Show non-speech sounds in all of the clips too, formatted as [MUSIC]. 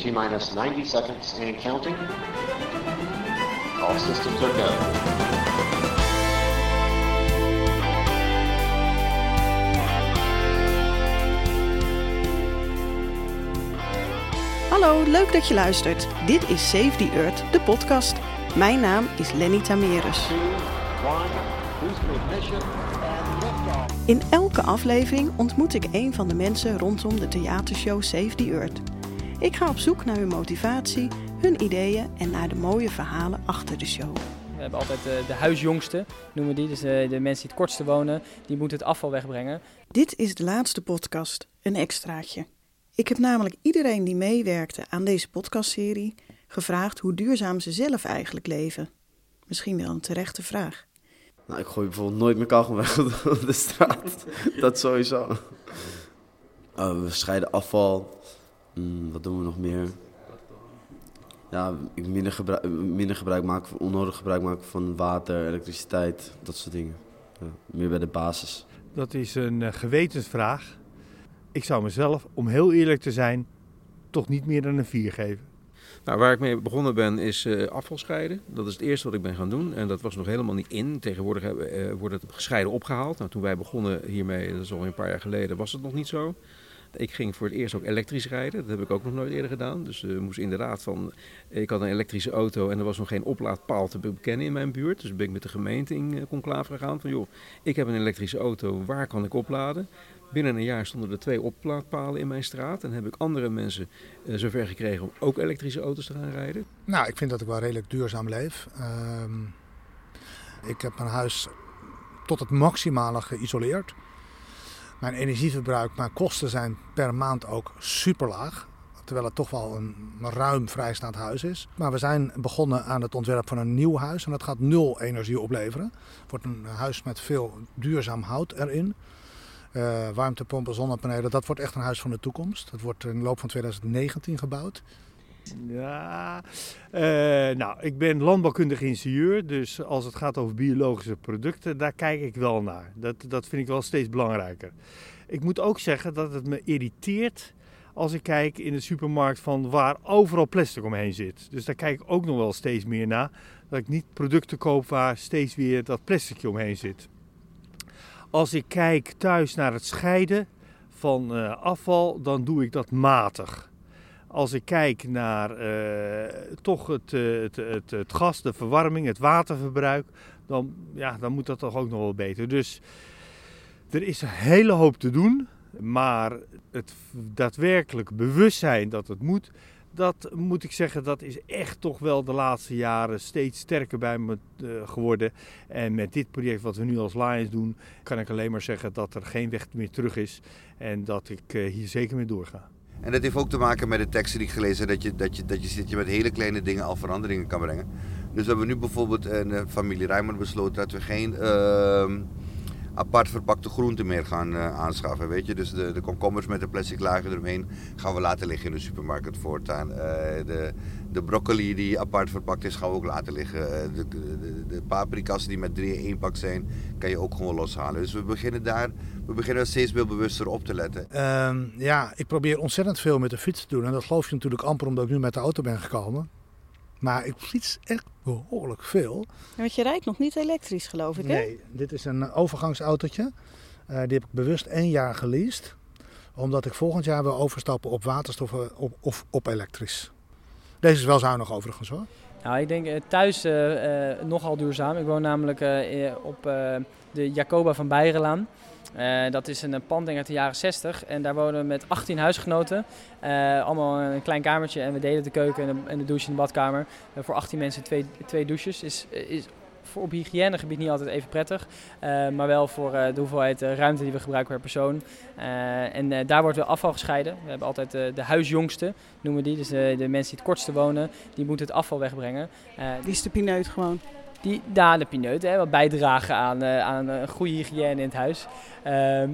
T minus 90 seconds and counting. All systems are go. Hallo, leuk dat je luistert. Dit is Save the Earth, de podcast. Mijn naam is Lenny Tamerus. In elke aflevering ontmoet ik een van de mensen rondom de theatershow Save the Earth. Ik ga op zoek naar hun motivatie, hun ideeën en naar de mooie verhalen achter de show. We hebben altijd de, de huisjongsten, noemen we die. Dus de, de mensen die het kortste wonen, die moeten het afval wegbrengen. Dit is de laatste podcast, een extraatje. Ik heb namelijk iedereen die meewerkte aan deze podcastserie gevraagd hoe duurzaam ze zelf eigenlijk leven. Misschien wel een terechte vraag. Nou, ik gooi bijvoorbeeld nooit mijn kachel weg [LAUGHS] op de straat. dat sowieso. Oh, we scheiden afval. Mm, wat doen we nog meer? Ja, minder, gebruik, minder gebruik maken, van- onnodig gebruik maken van water, elektriciteit, dat soort dingen. Ja, meer bij de basis. Dat is een eh, gewetensvraag. Ik zou mezelf, om heel eerlijk te zijn, toch niet meer dan een 4 geven. Nou, waar ik mee begonnen ben is eh, afval scheiden. Dat is het eerste wat ik ben gaan doen. En dat was nog helemaal niet in. Tegenwoordig hebben, eh, wordt het gescheiden opgehaald. Nou, toen wij begonnen hiermee, dat is al een paar jaar geleden, was het nog niet zo. Ik ging voor het eerst ook elektrisch rijden. Dat heb ik ook nog nooit eerder gedaan. Dus eh moest inderdaad van... Ik had een elektrische auto en er was nog geen oplaadpaal te bekennen in mijn buurt. Dus ben ik met de gemeente in eh, conclave gegaan. Van joh, ik heb een elektrische auto, waar kan ik opladen? Binnen een jaar stonden er twee oplaadpalen in mijn straat. En heb ik andere mensen eh, zover gekregen om ook elektrische auto's te gaan rijden. Nou, ik vind dat ik wel redelijk duurzaam leef. Ehm, ik heb mijn huis tot het maximale geïsoleerd. Mijn energieverbruik, mijn kosten zijn per maand ook super laag. Terwijl het toch wel een ruim vrijstaand huis is. Maar we zijn begonnen aan het ontwerp van een nieuw huis. En dat gaat nul energie opleveren. Het wordt een huis met veel duurzaam hout erin. Eh, warmtepompen, zonnepanelen. Dat wordt echt een huis van de toekomst. Dat wordt in de loop van 2019 gebouwd. Ja, eh, nou, ik ben landbouwkundig ingenieur, dus als het gaat over biologische producten, daar kijk ik wel naar. Dat, dat vind ik wel steeds belangrijker. Ik moet ook zeggen dat het me irriteert als ik kijk in de supermarkt van waar overal plastic omheen zit. Dus daar kijk ik ook nog wel steeds meer naar. Dat ik niet producten koop waar steeds weer dat plasticje omheen zit. Als ik kijk thuis naar het scheiden van eh, afval, dan doe ik dat matig. Als ik kijk naar eh, toch het, eh, het, het, het gas, de verwarming, het waterverbruik, dan, ja, dan moet dat toch ook nog wel beter. Dus er is een hele hoop te doen, maar het daadwerkelijk bewustzijn dat het moet, dat moet ik zeggen, dat is echt toch wel de laatste jaren steeds sterker bij me eh, geworden. En met dit project wat we nu als Lions doen, kan ik alleen maar zeggen dat er geen weg meer terug is en dat ik hier zeker mee doorga. En dat heeft ook te maken met de teksten die ik gelezen heb, dat je, dat je, dat je dat je met hele kleine dingen al veranderingen kan brengen. Dus we hebben nu bijvoorbeeld in de familie Rijmer besloten dat we geen ehm, apart verpakte groenten meer gaan eh, aanschaffen. Weet je? Dus de, de komkommers met een plastic laagje eromheen gaan we laten liggen in de supermarkt voortaan. Eh, de, de broccoli die apart verpakt is, gaan we ook laten liggen. Eh, de, de, de paprika's die met drie in pak zijn, kan je ook gewoon loshalen. Dus we beginnen daar we beginnen steeds veel bewuster op te letten. Ehm, ja, ik probeer ontzettend veel met de fiets te doen. En dat geloof je natuurlijk amper omdat ik nu met de auto ben gekomen. Maar ik fiets echt behoorlijk veel. Want je rijdt nog niet elektrisch, geloof ik, hè? Nee, dit is een overgangsautootje. Eh, die heb ik bewust één jaar geleased. Omdat ik volgend jaar wil overstappen op waterstof eh, op, of op elektrisch. Deze is wel zuinig overigens hoor. Nou, ik denk eh, thuis eh, eh, nogal duurzaam. Ik woon namelijk op de Jacoba van Beijerlaan. Eh, dat is een pand denk ik, uit de jaren 60 en daar wonen we met 18 huisgenoten. Allemaal een klein kamertje en we delen de keuken en de, en de douche en de badkamer. Voor 18 mensen twee, twee douches is, is voor op hygiënegebied niet altijd even prettig. eh, maar wel voor eh, de hoeveelheid eh, ruimte die we gebruiken per persoon. En daar wordt wel afval gescheiden. We hebben altijd de huisjongsten, noemen we die. Dus de, mensen die het kortste wonen, die moeten het afval wegbrengen. Die is de pineut gewoon. Die, daar de pineut, hè, wat bijdragen aan, eh, aan een goede hygiëne in het huis. Ehm,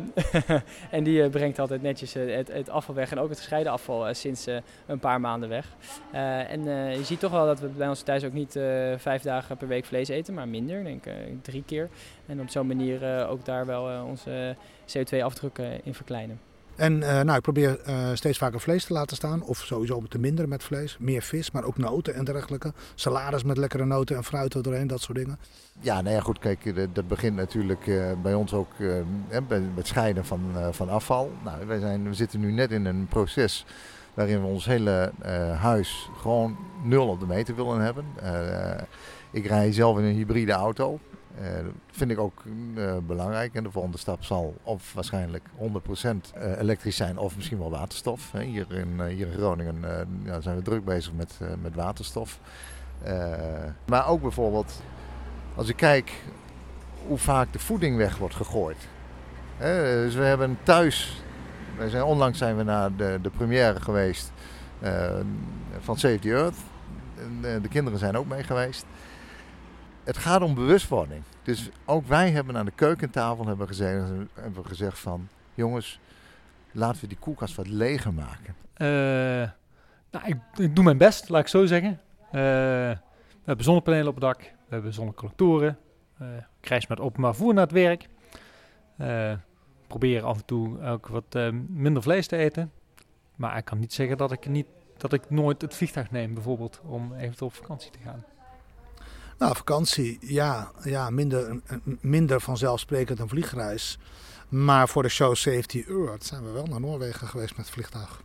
[LAUGHS] en die eh, brengt altijd netjes eh, het, afval weg en ook het gescheiden afval eh, sinds eh, een paar maanden weg. Eh, en eh, je ziet toch wel dat we bij ons thuis ook niet eh, vijf dagen per week vlees eten, maar minder, ik denk eh, drie keer. En op zo'n manier eh, ook daar wel eh, onze CO2-afdruk in verkleinen. En uh, nou, ik probeer uh, steeds vaker vlees te laten staan. Of sowieso te minderen met vlees. Meer vis, maar ook noten en dergelijke. Salades met lekkere noten en fruit er doorheen, dat soort dingen. Ja, nou ja, goed. Kijk, dat begint natuurlijk bij ons ook met scheiden van, van afval. Nou, wij zijn, we zitten nu net in een proces waarin we ons hele huis gewoon nul op de meter willen hebben. ik rij zelf in een hybride auto. Dat vind ik ook uh, belangrijk. En de volgende stap zal of waarschijnlijk 100% uh, elektrisch zijn of misschien wel waterstof. Hier in, hier in Groningen ja, zijn we druk bezig met, met waterstof. maar ook bijvoorbeeld als ik kijk hoe vaak de voeding weg wordt gegooid. dus we hebben thuis, wij zijn, onlangs zijn we naar de, de première geweest van Save the Earth. De kinderen zijn ook mee geweest het gaat om bewustwording. Dus ook wij hebben aan de keukentafel hebben gezegd, hebben gezegd van... jongens, laten we die koelkast wat leger maken. Uh, nou, ik, ik, doe mijn best, laat ik zo zeggen. Uh, we hebben zonnepanelen op het dak. We hebben zonnecollectoren. Uh, ik reis met openbaar voer naar het werk. probeer af en toe ook wat minder vlees te eten. Maar ik kan niet zeggen dat ik, niet, dat ik nooit het vliegtuig neem bijvoorbeeld om eventueel op vakantie te gaan. Nou, vakantie, ja, ja minder, minder vanzelfsprekend een vliegreis. Maar voor de show Safety Earth zijn we wel naar Noorwegen geweest met vliegtuig.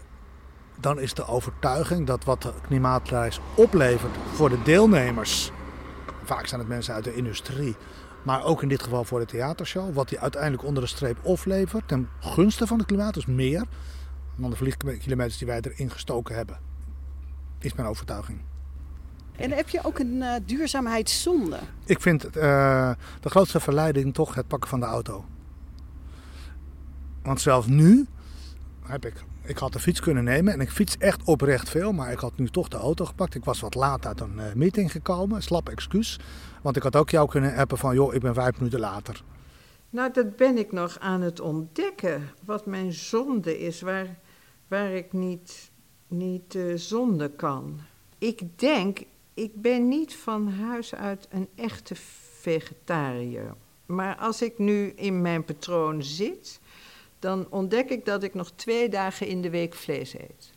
Dan is de overtuiging dat wat de klimaatreis oplevert voor de deelnemers. Vaak zijn het mensen uit de industrie. Maar ook in dit geval voor de theatershow. Wat die uiteindelijk onder de streep oplevert ten gunste van het klimaat. Dus meer dan de vliegkilometers die wij erin gestoken hebben. Is mijn overtuiging. En heb je ook een uh, duurzaamheidszonde? Ik vind uh, de grootste verleiding toch het pakken van de auto. Want zelfs nu heb ik, ik had de fiets kunnen nemen en ik fiets echt oprecht veel, maar ik had nu toch de auto gepakt. Ik was wat laat uit een uh, meeting gekomen, slap excuus. Want ik had ook jou kunnen appen van, joh, ik ben vijf minuten later. Nou, dat ben ik nog aan het ontdekken, wat mijn zonde is, waar, waar ik niet, niet uh, zonde kan. Ik denk, ik ben niet van huis uit een echte vegetariër. Maar als ik nu in mijn patroon zit, dan ontdek ik dat ik nog twee dagen in de week vlees eet.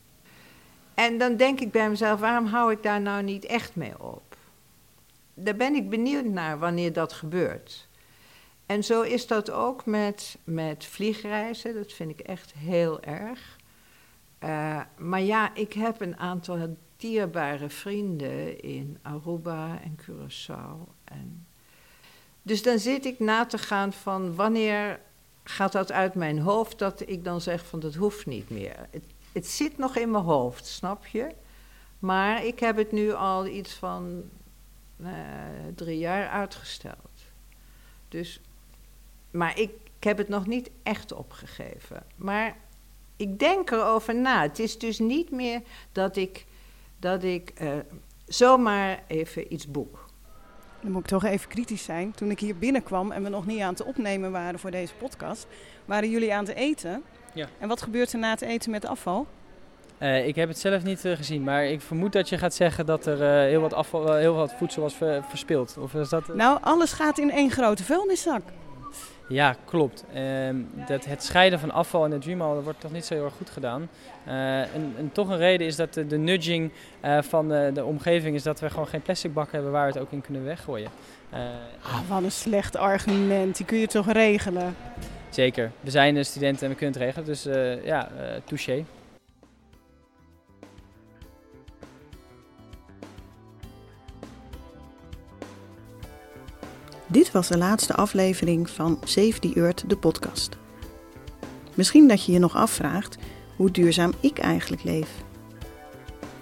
En dan denk ik bij mezelf, waarom hou ik daar nou niet echt mee op? Daar ben ik benieuwd naar wanneer dat gebeurt. En zo is dat ook met, met vliegreizen, dat vind ik echt heel erg. Uh, maar ja, ik heb een aantal dierbare vrienden in Aruba en Curaçao. En dus dan zit ik na te gaan van wanneer gaat dat uit mijn hoofd dat ik dan zeg van dat hoeft niet meer. Het, het zit nog in mijn hoofd, snap je? Maar ik heb het nu al iets van uh, drie jaar uitgesteld. Dus, maar ik, ik heb het nog niet echt opgegeven. Maar ik denk erover na. Het is dus niet meer dat ik dat ik uh, zomaar even iets boek. Dan moet ik toch even kritisch zijn. Toen ik hier binnenkwam en we nog niet aan het opnemen waren voor deze podcast, waren jullie aan het eten. Ja. En wat gebeurt er na het eten met afval? Uh, ik heb het zelf niet uh, gezien, maar ik vermoed dat je gaat zeggen dat er uh, heel, wat afval, heel wat voedsel was ver, verspild. Of is dat, Nou, alles gaat in één grote vuilniszak. Ja, klopt. Uh, dat het scheiden van afval en het Dreamhall wordt toch niet zo heel erg goed gedaan. Uh, en, en, toch een reden is dat de, de nudging uh, van de, de, omgeving is dat we gewoon geen plastic bak hebben waar we het ook in kunnen weggooien. Oh, wat een slecht argument, die kun je toch regelen? Zeker, we zijn studenten en we kunnen het regelen, dus ja, touché. Dit was de laatste aflevering van Save the Earth, de podcast. Misschien dat je je nog afvraagt hoe duurzaam ik eigenlijk leef.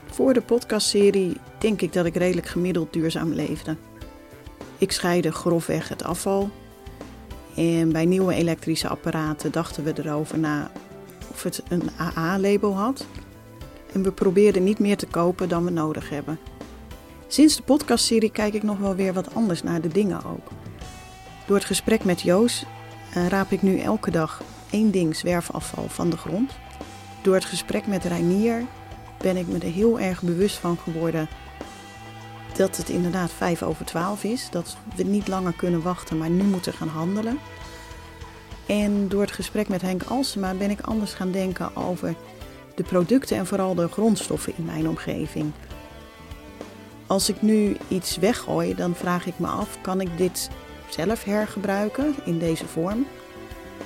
Voor de podcastserie denk ik dat ik redelijk gemiddeld duurzaam leefde. Ik scheide grofweg het afval. En bij nieuwe elektrische apparaten dachten we erover na of het een AA-label had. En we probeerden niet meer te kopen dan we nodig hebben. Sinds de podcastserie kijk ik nog wel weer wat anders naar de dingen ook. Door het gesprek met Joos uh, raap ik nu elke dag één ding zwerfafval van de grond. Door het gesprek met Reinier ben ik me er heel erg bewust van geworden dat het inderdaad 5 over 12 is. Dat we niet langer kunnen wachten, maar nu moeten gaan handelen. En door het gesprek met Henk Alsema ben ik anders gaan denken over de producten en vooral de grondstoffen in mijn omgeving. Als ik nu iets weggooi, dan vraag ik me af: kan ik dit zelf hergebruiken in deze vorm?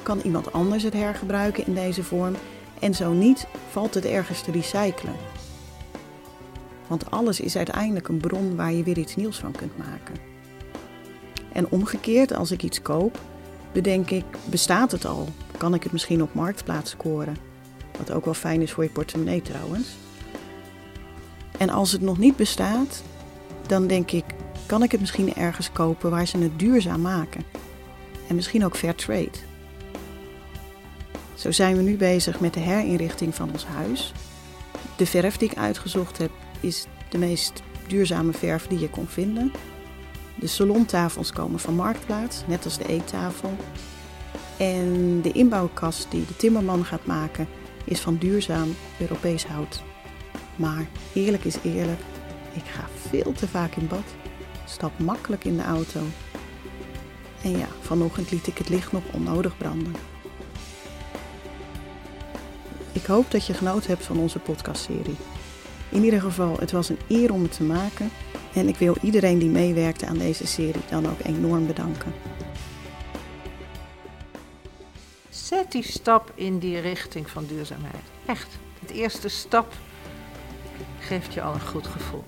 Kan iemand anders het hergebruiken in deze vorm? En zo niet, valt het ergens te recyclen. Want alles is uiteindelijk een bron waar je weer iets nieuws van kunt maken. En omgekeerd, als ik iets koop, bedenk ik, bestaat het al? Kan ik het misschien op marktplaats scoren? Wat ook wel fijn is voor je portemonnee trouwens. En als het nog niet bestaat, dan denk ik, kan ik het misschien ergens kopen waar ze het duurzaam maken? En misschien ook fair trade. Zo zijn we nu bezig met de herinrichting van ons huis. De verf die ik uitgezocht heb is de meest duurzame verf die je kon vinden. De salontafels komen van Marktplaats, net als de eettafel. En de inbouwkast die de timmerman gaat maken is van duurzaam Europees hout. Maar eerlijk is eerlijk, ik ga veel te vaak in bad, stap makkelijk in de auto. En ja, vanochtend liet ik het licht nog onnodig branden. Ik hoop dat je genoten hebt van onze podcastserie. In ieder geval, het was een eer om het te maken. En ik wil iedereen die meewerkte aan deze serie dan ook enorm bedanken. Zet die stap in die richting van duurzaamheid. Echt. Het eerste stap geeft je al een goed gevoel.